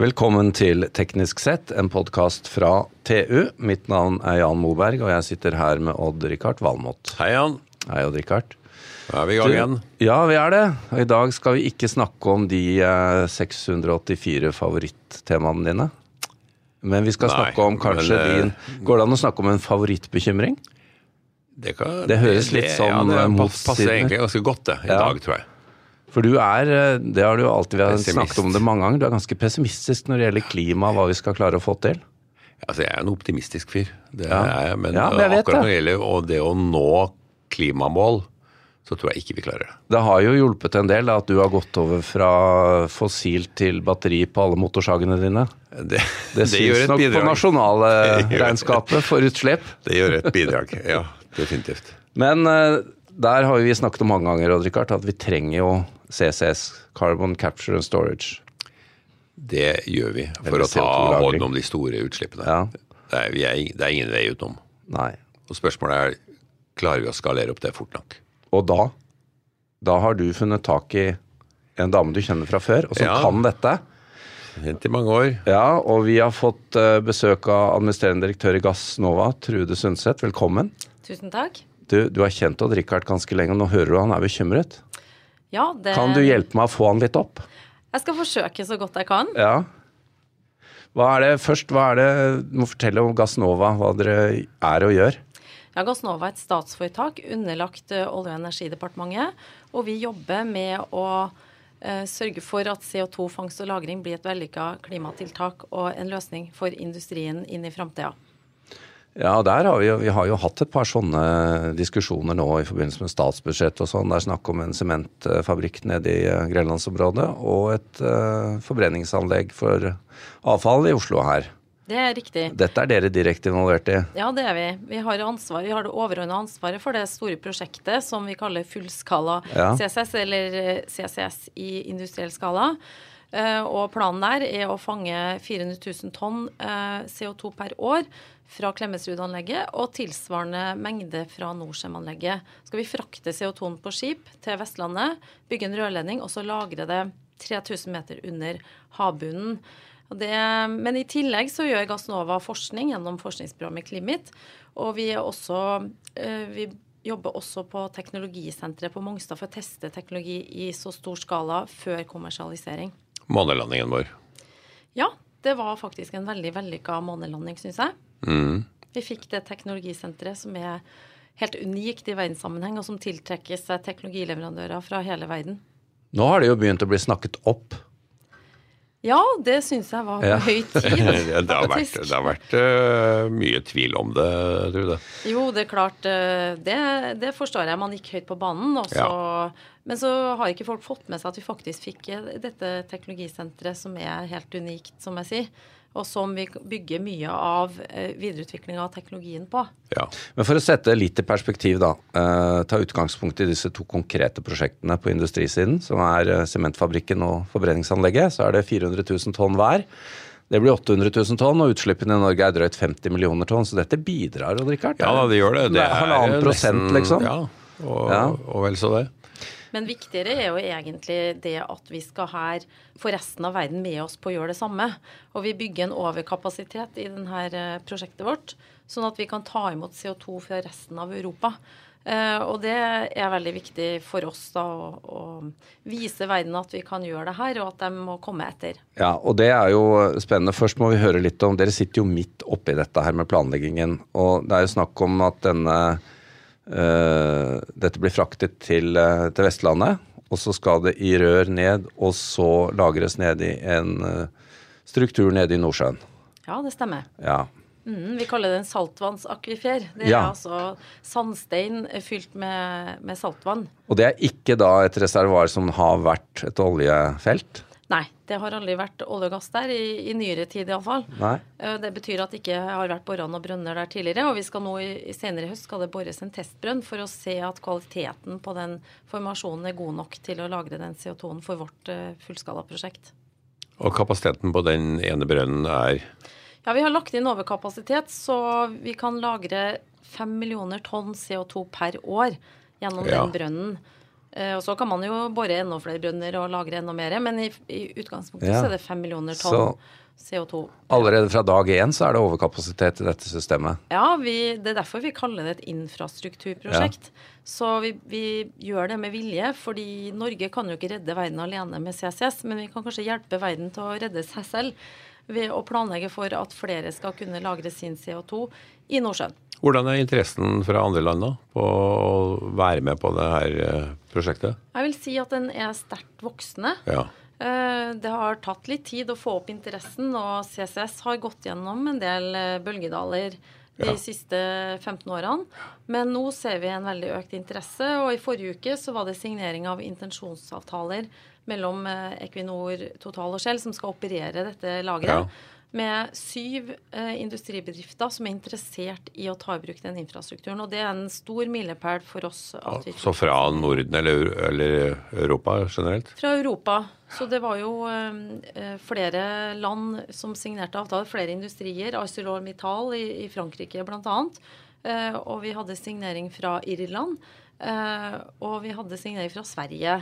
Velkommen til Teknisk sett, en podkast fra TU. Mitt navn er Jan Moberg, og jeg sitter her med Odd-Rikard Valmot. Hei, Jan. Hei, Odd-Rikard. Da er vi i gang igjen. Ja, vi er det. Og i dag skal vi ikke snakke om de eh, 684 favorittemaene dine. Men vi skal Nei, snakke om kanskje men, eh, din Går det an å snakke om en favorittbekymring? Det, kan, Det høres litt sånn, ja, det eh, pass- passer egentlig ganske godt det, i Ja. dag, tror jeg. For du er, eh, det har du alltid Pessimist. snakket om det mange ganger, du er ganske pessimistisk når det gjelder klima og hva vi skal klare å få til. Altså, Jeg er en optimistisk fyr, det Ja. er jeg. Men, Ja, men jeg akkurat når det. det gjelder og det å nå klimamål, så tror jeg ikke vi klarer det. Det har jo hjulpet en del da, at du har gått over fra fossil til batteri på alle motorsagene dine. Det, Det, syns nok på nasjonale Det gjør- regnskapet for utslipp. Det gjør et bidrag, ja. Definitivt. Men eh, der har vi snakket om mange ganger, Richard, at vi trenger jo CCS, Carbon Capture and Storage. Det gjør vi for å ta CO2-lagring. hånd om de store utslippene. Ja. Det, er, vi er, det er ingen vei utenom. Nei. Og spørsmålet er klarer vi å skalere opp det fort nok. Og da, da har du funnet tak i en dame du kjenner fra før, og som Ja. kan dette. Hent i mange år. Ja, og vi har fått eh, besøk av administrerende direktør i Gassnova, Trude Sundset. Velkommen. Tusen takk. Du, du har kjent Odd Rikard ganske lenge, og nå hører du han er bekymret. Ja, det, Kan du hjelpe meg å få han litt opp? Jeg skal forsøke så godt jeg kan. Ja. Hva er det først, hva er det Du må fortelle om Gassnova, hva dere er og gjør. Ja, Gassnova er et statsforetak underlagt eh, Olje- og energidepartementet. Og vi jobber med å eh, sørge for at CO2-fangst og -lagring blir et vellykka klimatiltak og en løsning for industrien inn i framtida. Ja, der har vi, jo- vi har jo hatt et par sånne diskusjoner nå i forbindelse med statsbudsjett og sånn. Det er snakk om en sementfabrikk nede i eh, Grenlandsområdet og et uh, forbrenningsanlegg for avfall i Oslo her. Det er riktig. Dette er dere direkte involvert i. Ja, det er vi. Vi har, ansvar, vi har det overordna ansvaret for det store prosjektet som vi kaller fullskala Ja. CCS, eller eh, CCS i industriell skala. Eh, Og planen der er å fange 400 000 tonn eh, CO2 per år fra Klemetsrud-anlegget og tilsvarende mengde fra Norcem-anlegget. Skal vi frakte CO2-en på skip til Vestlandet, bygge en rørledning og så lagre det 3000 meter under havbunnen. Det, men i tillegg så gjør Gassnova forskning gjennom forskningsprogrammet Climit. Og vi, også, eh, vi jobber også på teknologisenteret på Mongstad for å teste teknologi i så stor skala før kommersialisering. Månelandingen vår. Ja, det var faktisk en veldig vellykka månelanding, syns jeg. Mm. Vi fikk det teknologisenteret som er helt unikt i verdenssammenheng, og som tiltrekker seg teknologileverandører fra hele verden. Nå har det jo begynt å bli snakket opp. Ja, det syns jeg var på Ja. høy tid. det har vært, det har vært uh, mye tvil om det, Trude. Jo, det er klart. Uh, Det, det forstår jeg. Man gikk høyt på banen. Og så, Men så har ikke folk fått med seg at vi faktisk fikk eh, dette teknologisenteret som er helt unikt, som jeg sier. Og som vi bygger mye av eh, videreutviklinga av teknologien på. Ja. Men for å sette litt i perspektiv, da. Eh, ta utgangspunkt i disse to konkrete prosjektene på industrisiden, som er eh, sementfabrikken og forbrenningsanlegget. Så er det 400 000 tonn hver. Det blir 800 000 tonn, og utslippene i Norge er drøyt 50 millioner tonn. Så dette bidrar, Odd Rikard. ja det gjør det. Det er halvannen prosent, liksom. Ja, og, Ja. og vel så det. Men viktigere er jo egentlig det at vi skal her få resten av verden med oss på å gjøre det samme. Og vi bygger en overkapasitet i dette prosjektet vårt, sånn at vi kan ta imot CO2 fra resten av Europa. Eh, og det er veldig viktig for oss da å, å vise verden at vi kan gjøre det her, og at de må komme etter. Ja, og det er jo spennende. Først må vi høre litt om Dere sitter jo midt oppi dette her med planleggingen. Og det er jo snakk om at denne eh, Dette blir fraktet til, eh, til Vestlandet. Og så skal det i rør ned, og så lagres ned i en eh, struktur nede i Nordsjøen. Ja, det stemmer. Ja. Mm, vi kaller det en saltvannsakvifer. Det er Ja. altså sandstein fylt med, med saltvann. Og det er ikke da et reservoar som har vært et oljefelt? Nei, det har aldri vært olje og gass der, i, i nyere tid iallfall. Nei. Det betyr at det ikke har vært boran og brønner der tidligere. Og vi skal nå i, i senere i høst skal det bores en testbrønn for å se at kvaliteten på den formasjonen er god nok til å lagre den CO2-en for vårt uh, fullskalaprosjekt. Og kapasiteten på den ene brønnen er Ja, vi har lagt inn overkapasitet, så vi kan lagre 5 millioner tonn CO2 per år gjennom Ja. den brønnen. Eh, og så kan man jo bore enda flere brønner og lagre enda mer, men i, i utgangspunktet Ja. så er det fem millioner tonn CO2. Allerede fra dag én så er det overkapasitet i dette systemet. Ja, vi, det er derfor vi kaller det et infrastrukturprosjekt. Så vi, vi gjør det med vilje, fordi Norge kan jo ikke redde verden alene med CCS, men vi kan kanskje hjelpe verden til å redde seg selv ved å planlegge for at flere skal kunne lagre sin CO2 i Nordsjøen. Hvordan er interessen fra andre land da, på å være med på det her eh, prosjektet? Jeg vil si at den er sterkt voksende. Ja. Eh, Det har tatt litt tid å få opp interessen, og CCS har gått gjennom en del eh, bølgedaler de Ja. siste 15 årene. Men nå ser vi en veldig økt interesse, og i forrige uke så var det signering av intensjonsavtaler mellom Equinor, Total og Shell, som skal operere dette lageret. Ja. Med syv eh, industribedrifter som er interessert i å ta i bruk den infrastrukturen. Og det er en stor milepæl for oss. at vi Så fra Norden eller, eller Europa generelt? fra Europa. Så det var jo eh, flere land som signerte avtaler, flere industrier. ArcelorMittal i, i Frankrike bl.a. Eh, og vi hadde signering fra Irland. Eh, og vi hadde signering fra Sverige.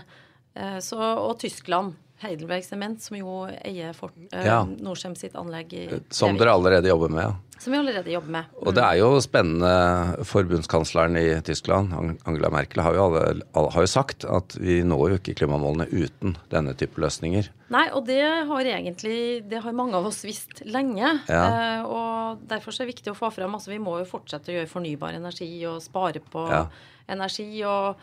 Eh, så, og Tyskland. Heidelberg Sement, som jo eier Fort, eh, Ja. Norcem sitt anlegg i Som dere allerede jobber med. ja. Som vi allerede jobber med. Og det er jo spennende. Forbundskansleren i Tyskland, Angela Merkel, har jo, alle, har jo sagt at vi når jo ikke klimamålene uten denne type løsninger. Nei, og det har egentlig Det har mange av oss visst lenge. Ja. Eh, og derfor så er det viktig å få fram altså Vi må jo fortsette å gjøre fornybar energi og spare på energi. og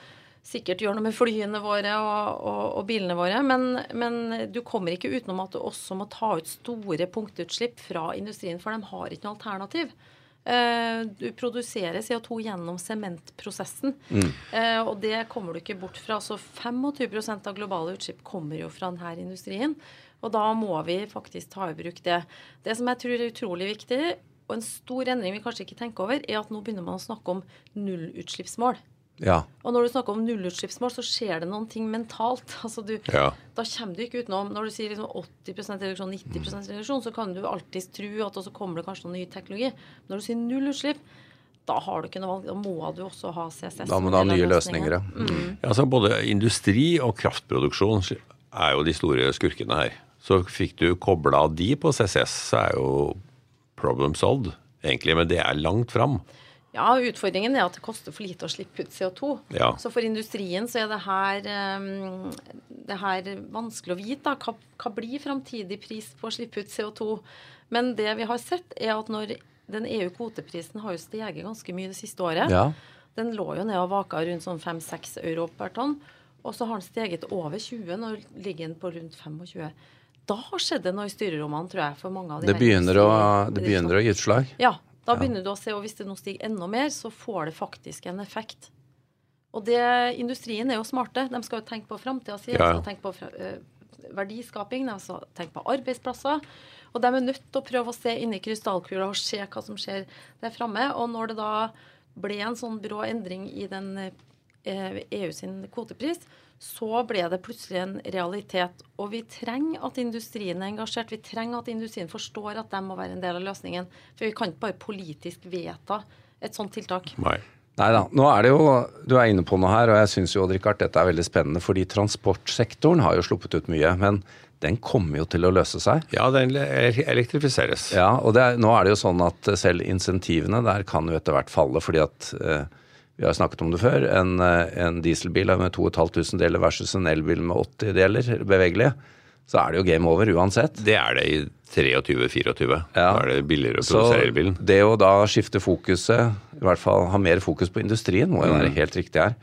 Sikkert gjør noe med flyene våre og, og, og bilene våre. Men, men du kommer ikke utenom at du også må ta ut store punktutslipp fra industrien, for de har ikke noe alternativ. Eh, Du produserer CO2 gjennom sementprosessen. Eh, og det kommer du ikke bort fra. Så 25% av globale utslipp kommer jo fra denne industrien. Og da må vi faktisk ta i bruk det. Det som jeg tror er utrolig viktig, og en stor endring vi kanskje ikke tenker over, er at nå begynner man å snakke om nullutslippsmål. Ja. Og når du snakker om nullutslippsmål, så skjer det noen ting mentalt. Altså du, Ja. Da kommer du ikke utenom Når du sier liksom 80% reduksjon, 90% reduksjon, så kan du alltids tro at også kommer det kanskje noen ny teknologi. Når du sier nullutslipp, da har du ikke noe valg. Da må du også ha CCS. Da må du ha nye løsninger. ja. Ja, altså Både industri og kraftproduksjon er jo de store skurkene her. Så fikk du kobla de på CCS, så er jo problem solved, egentlig. Men det er langt fram. Ja, utfordringen er at det koster for lite å slippe ut CO2. Ja. Så for industrien så er det her, um, det her vanskelig å vite. Da. Hva, hva blir framtidig pris på å slippe ut CO2? Men det vi har sett, er at når den EU-kvoteprisen har jo steget ganske mye det siste året. Ja. Den lå jo ned og vaka rundt sånn 5-6 euro per tonn. Og så har den steget over 20, nå ligger den på rundt 25. Da skjedde det noe i styrerommene, tror jeg, for mange av de Det begynner, å, det begynner å gi utslag. Ja, da begynner du å se, og hvis det nå stiger enda mer, så får det faktisk en effekt. Og det, industrien er jo smarte. De skal jo tenke på framtida si. De skal tenke på eh, verdiskaping, de skal tenke på arbeidsplasser. Og de er nødt til å prøve å se inni i krystallkula og se hva som skjer der framme. Og når det da ble en sånn brå endring i den eh, EU sin kvotepris, så ble det plutselig en realitet. Og vi trenger at industrien er engasjert. Vi trenger at industrien forstår at de må være en del av løsningen. For vi kan ikke bare politisk vedta et sånt tiltak. Nei. Nei da. Nå er det jo, du er inne på noe her, og jeg syns jo Odd-Rikard, dette er veldig spennende. Fordi transportsektoren har jo sluppet ut mye. Men den kommer jo til å løse seg. Ja, den elektrifiseres. Ja, og det er, nå er det jo sånn at selv insentivene der kan jo etter hvert falle, fordi at eh, vi har snakket om det før. En, eh, en dieselbil med 2500 deler versus en elbil med 80 deler bevegelige. Så er det jo game over uansett. Det er det i 23-24. Ja. Da er det billigere å produsere elbilen. det å da skifte fokuset, i hvert fall ha mer fokus på industrien, må jo være Mm. helt riktig her.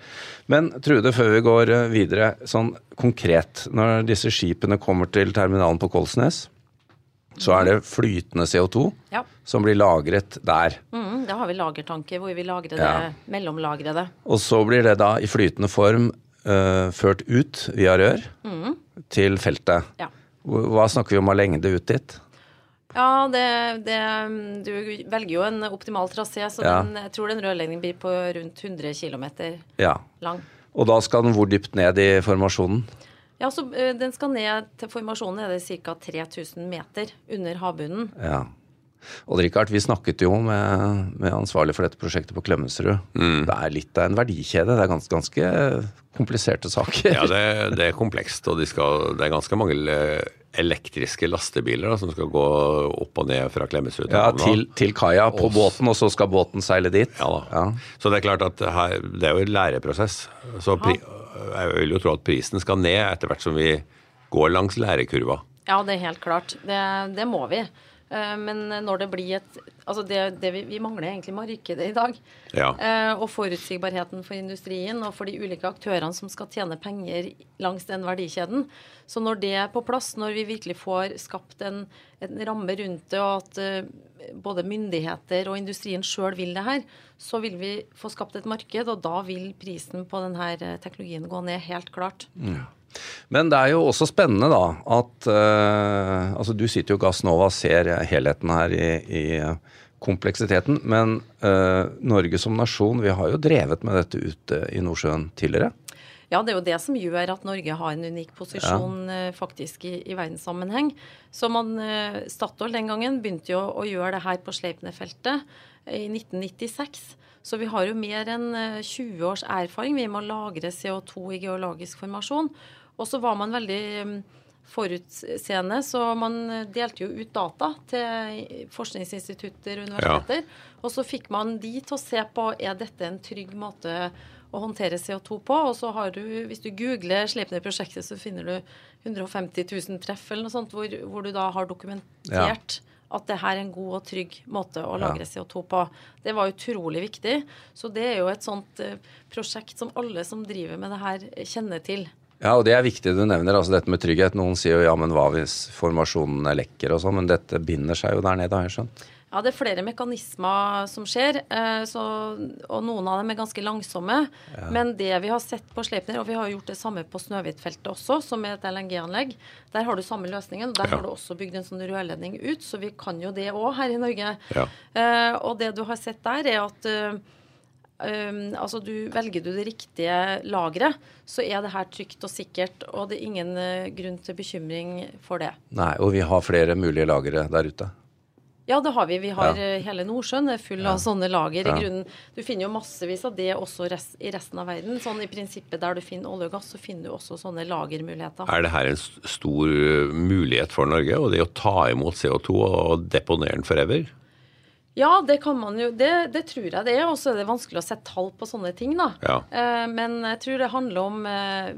Men Trude, før vi går eh, videre, sånn konkret. Når disse skipene kommer til terminalen på Kolsnes, så er det flytende CO2 Ja. som blir lagret der. Mm, da har vi lagertanker hvor vi lagrer det, Ja. mellomlagrer det. Og så blir det da i flytende form uh, ført ut via rør til feltet. Ja. Hva snakker vi om av lengde ut dit? Ja, det, det, du velger jo en optimal trasé, så Ja. den, jeg tror den rørlegningen blir på rundt 100 km Ja. lang. Og da skal den hvor dypt ned i formasjonen? Ja, så eh, Den skal ned til formasjonen er det ca. 3000 meter under havbunnen. Ja. Og Richard, vi snakket jo med, med ansvarlig for dette prosjektet på Klemetsrud. Mm. Det er litt av en verdikjede. Det er ganske, ganske kompliserte saker. Ja, det, det er komplekst, og de skal, det er ganske mange elektriske lastebiler da, som skal gå opp og ned fra Klemetsrud til ja, til, til kaia på og, båten, og så skal båten seile dit. Ja da. Ja. Så det er klart at her, det er jo en læreprosess. Så pri, jeg vil jo tro at prisen skal ned etter hvert som vi går langs lærekurva. Ja, det er helt klart. Det, det må vi. Eh, men når det blir et Altså det, det vi, vi, mangler egentlig markedet i dag. Ja. Eh, og forutsigbarheten for industrien og for de ulike aktørene som skal tjene penger langs den verdikjeden. Så når det er på plass, når vi virkelig får skapt en, en ramme rundt det, og at uh, både myndigheter og industrien sjøl vil det her, så vil vi få skapt et marked, og da vil prisen på denne teknologien gå ned, helt klart. Ja. Men det er jo også spennende da at uh, altså Du sitter jo Gassnova ser helheten her i, i kompleksiteten. Men uh, Norge som nasjon, vi har jo drevet med dette ute i Nordsjøen tidligere. Ja, det er jo det som gjør at Norge har en unik posisjon ja. uh, faktisk i, i, verdenssammenheng. Så man, Statoil den gangen begynte jo å gjøre det her på Sleipner-feltet i 1996. Så vi har jo mer enn 20 års erfaring vi må lagre CO2 i geologisk formasjon. Og så var man veldig mm, forutseende, så man delte jo ut data til forskningsinstitutter og universiteter. Ja. Og så fikk man de til å se på er dette en trygg måte å håndtere CO2 på. Og så har du, hvis du googler Sleipner-prosjektet, så finner du 150 000 treff eller noe sånt, hvor, hvor du da har dokumentert ja. at det her er en god og trygg måte å lagre ja. CO2 på. Det var utrolig viktig. Så det er jo et sånt uh, prosjekt som alle som driver med det her, kjenner til. Ja, og det er viktig du nevner, altså dette med trygghet. Noen sier jo ja, men hva hvis formasjonene lekker og sånn, men dette binder seg jo der nede, har jeg skjønt? Ja, det er flere mekanismer som skjer, eh, så, og noen av dem er ganske langsomme. Ja. Men det vi har sett på Sleipner, og vi har gjort det samme på Snøhvitfeltet også, som er et LNG-anlegg, der har du samme løsningen. Der ja. har du også bygd en sånn rørledning ut, så vi kan jo det òg her i Norge. Ja. Uh, og det du har sett der, er at uh, Um, altså du, Velger du det riktige lageret, så er det her trygt og sikkert. Og det er ingen uh, grunn til bekymring for det. Nei, Og vi har flere mulige lagre der ute? Ja, det har vi. Vi har ja. Eh, hele Nordsjøen er full ja. av sånne lager. Ja. Grunnen, du finner jo massevis av det også rest, i resten av verden. Sånn I prinsippet der du finner olje og gass, så finner du også sånne lagermuligheter. Er det her en stor eh, mulighet for Norge, og det å ta imot CO2 og deponere den forever? Ja, det kan man jo. Det, det tror jeg det er. Og så er det vanskelig å sette tall på sånne ting, da. Ja. Eh, men jeg tror det handler om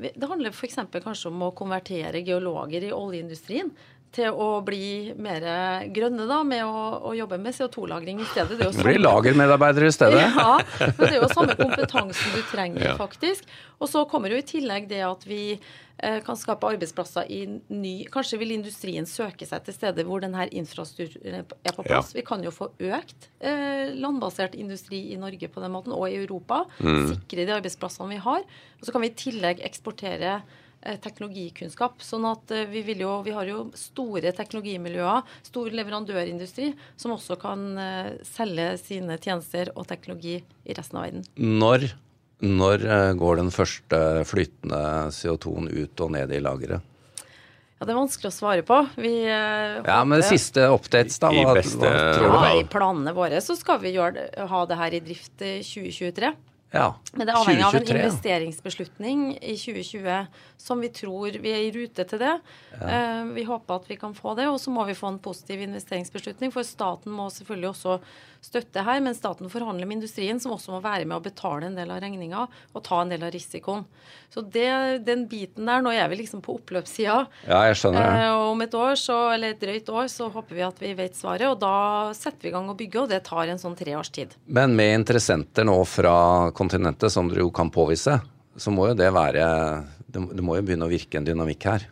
Det handler f.eks. kanskje om å konvertere geologer i oljeindustrien til å bli mer grønne da, med å, å jobbe med CO2-lagring i stedet. Det samme... Bli lagermedarbeidere i stedet. Ja, men det er jo samme kompetansen du trenger, ja. faktisk. Og så kommer jo i tillegg det at vi eh, kan skape arbeidsplasser i ny Kanskje vil industrien søke seg til steder hvor denne infrastrukturen er på plass. Ja. Vi kan jo få økt eh, landbasert industri i Norge på den måten, og i Europa. Mm. Sikre de arbeidsplassene vi har. Og så kan vi i tillegg eksportere teknologikunnskap. Sånn at eh, vi, vil jo, vi har jo store teknologimiljøer, stor leverandørindustri, som også kan eh, selge sine tjenester og teknologi i resten av verden. Når, når går den første flytende CO2-en ut og ned i lageret? Ja, Det er vanskelig å svare på. Vi, uh, ja, Men det siste updates, da? Hva, I, beste, hva, ja, I planene våre så skal vi gjøre, ha det her i drift 2023. Ja. Men det er avhengig 2023, av en investeringsbeslutning i 2020 som vi tror vi er i rute til det. Ja. Uh, vi håper at vi kan få det, og så må vi få en positiv investeringsbeslutning. For staten må selvfølgelig også støtte her, men staten forhandler med industrien, som også må være med å betale en del av regninga og ta en del av risikoen. Så det, den biten der, nå er vi liksom på oppløpssida. Ja, jeg skjønner det. Og om et år, så, eller et drøyt år, så håper vi at vi vet svaret. Og da setter vi i gang å bygge, og det tar en sånn tre års tid. Men med interessenter nå fra kontinentet, som dere jo kan påvise, så må jo det være det må jo begynne å virke en dynamikk her?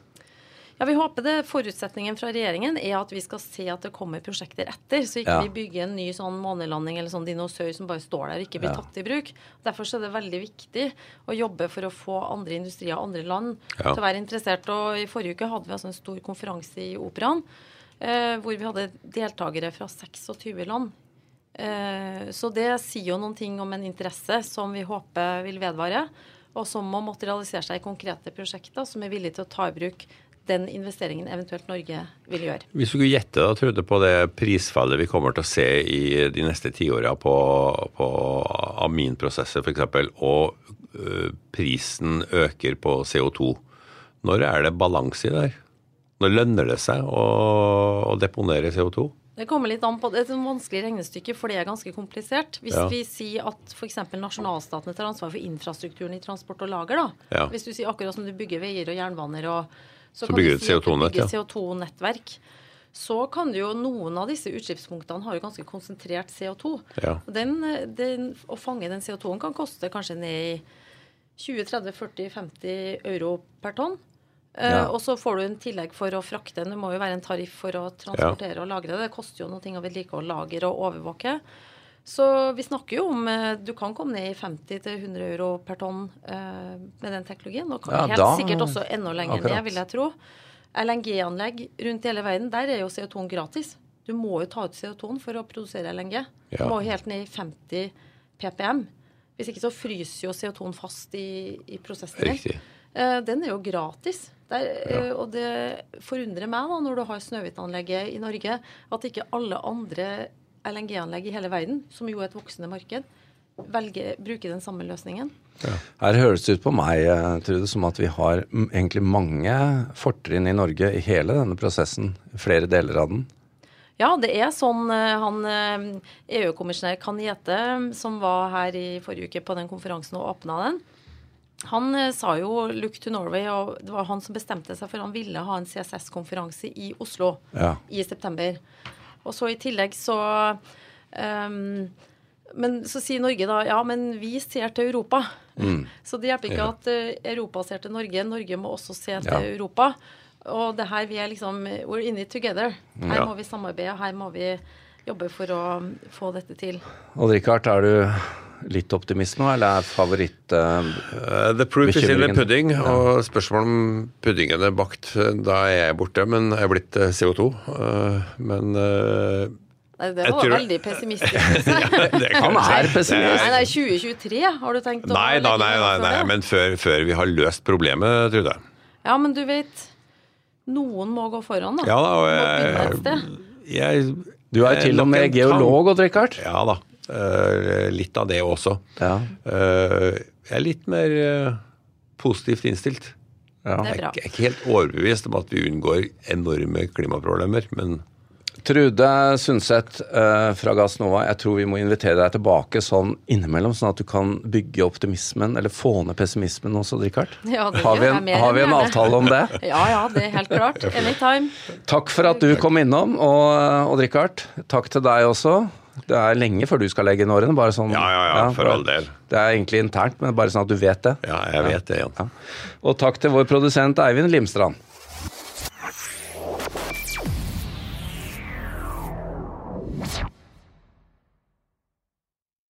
Ja, Vi håper det. Forutsetningen fra regjeringen er at vi skal se at det kommer prosjekter etter. Så ikke ja. vi bygger en ny sånn månelanding eller sånn dinosaur som bare står der og ikke blir ja. tatt i bruk. Derfor er det veldig viktig å jobbe for å få andre industrier og andre land ja. til å være interessert. Og I forrige uke hadde vi altså en stor konferanse i Operaen eh, hvor vi hadde deltakere fra 26 land. Eh, så det sier jo noen ting om en interesse som vi håper vil vedvare, og som må materialisere seg i konkrete prosjekter som er villige til å ta i bruk den investeringen eventuelt Norge vil gjøre. Hvis du skulle gjette da, Trude, på det prisfallet vi kommer til å se i de neste tiåra på, på aminprosesser f.eks., og ø, prisen øker på CO2, når er det balanse i det her? Når lønner det seg å, å deponere CO2? Det kommer litt an på, det er et vanskelig regnestykke, for det er ganske komplisert. Hvis Ja. vi sier at f.eks. nasjonalstatene tar ansvar for infrastrukturen i transport og lager, da. Ja. Hvis du sier akkurat som du bygger veier og jernbaner og så, Så kan bygger du et si at du CO2-nett, bygger ja. CO2-nettverk. Så kan jo Noen av disse utslippspunktene har jo ganske konsentrert CO2. Ja. Og Den, den, å fange den CO2-en kan koste kanskje ned i 20-30-40-50 euro per tonn. Ja. Uh, og så får du en tillegg for å frakte den. Det må jo være en tariff for å transportere og lagre det. Det koster jo noe å vedlikeholde lager og overvåke. Så vi snakker jo om eh, Du kan komme ned i 50-100 euro per tonn eh, med den teknologien. Og kan Ja, helt da- sikkert også enda lenger akkurat. ned, vil jeg tro. LNG-anlegg rundt hele verden, der er jo CO2-en gratis. Du må jo ta ut CO2-en for å produsere LNG. Du må jo helt ned i 50 ppm. Hvis ikke så fryser jo CO2-en fast i, i prosessen. din. Riktig. Eh, den er jo gratis. Der, ja. og det forundrer meg da, når du har Snøhvit-anlegget i Norge, at ikke alle andre LNG-anlegg i hele verden, som jo er et voksende marked, velger, bruke den samme løsningen. Her høres det ut på meg eh, Trude, som at vi har egentlig mange fortrinn i Norge i hele denne prosessen. Flere deler av den. Ja, det er sånn eh, han eh, EU-kommisjonær Kanjete, som var her i forrige uke på den konferansen og åpna den, han sa jo 'look to Norway', og det var han som bestemte seg for han ville ha en CSS-konferanse i Oslo Ja. i september. Og så i tillegg så um, Men så sier Norge da ja, men vi ser til Europa. Så det hjelper ikke Ja. at eh, Europa ser til Norge. Norge må også se til Ja. Europa. Og det her vi er liksom We're in it together. Her Ja. må vi samarbeide, her må vi jobbe for å få dette til. Og Richard, er du litt optimist nå, eller er favoritt eh, Uh, the proof is in the Bekymringen. ja. Og spørsmålet om puddingen er bakt, uh, da er jeg borte. Men jeg er blitt uh, CO2. Uh, men uh, det var tror- veldig pessimistisk. jeg. det kan Han er pessimist. Nei, nei, 2023, har du tenkt å Nei da, nei, nei, nei, men før, før vi har løst problemet, Trude. Ja, men du vet Noen må gå foran, da. Ja da, og sted. jeg, jeg Du er jo til og med en geolog, Odd Rikard. Ja da. Uh, litt av det også. Ja. Uh, jeg er litt mer uh, positivt innstilt. ja. Det er Jeg bra. er ikke- jeg er ikke helt overbevist om at vi unngår enorme klimaproblemer, men Trude Sundset eh, fra Gassnova, jeg tror vi må invitere deg tilbake sånn innimellom, sånn at du kan bygge optimismen, eller få ned pessimismen også, Richard. Ja, har vi en, har vi en avtale om det? Ja, ja, det er helt klart. Anytime. Takk for at du kom innom, og og Richard, takk til deg også. Det er lenge før du skal legge inn årene. bare sånn. Ja, ja, ja, for all del. Det er egentlig internt, men bare sånn at du vet det. ja, jeg vet det. Ja. Og takk til vår produsent Eivind Limstrand.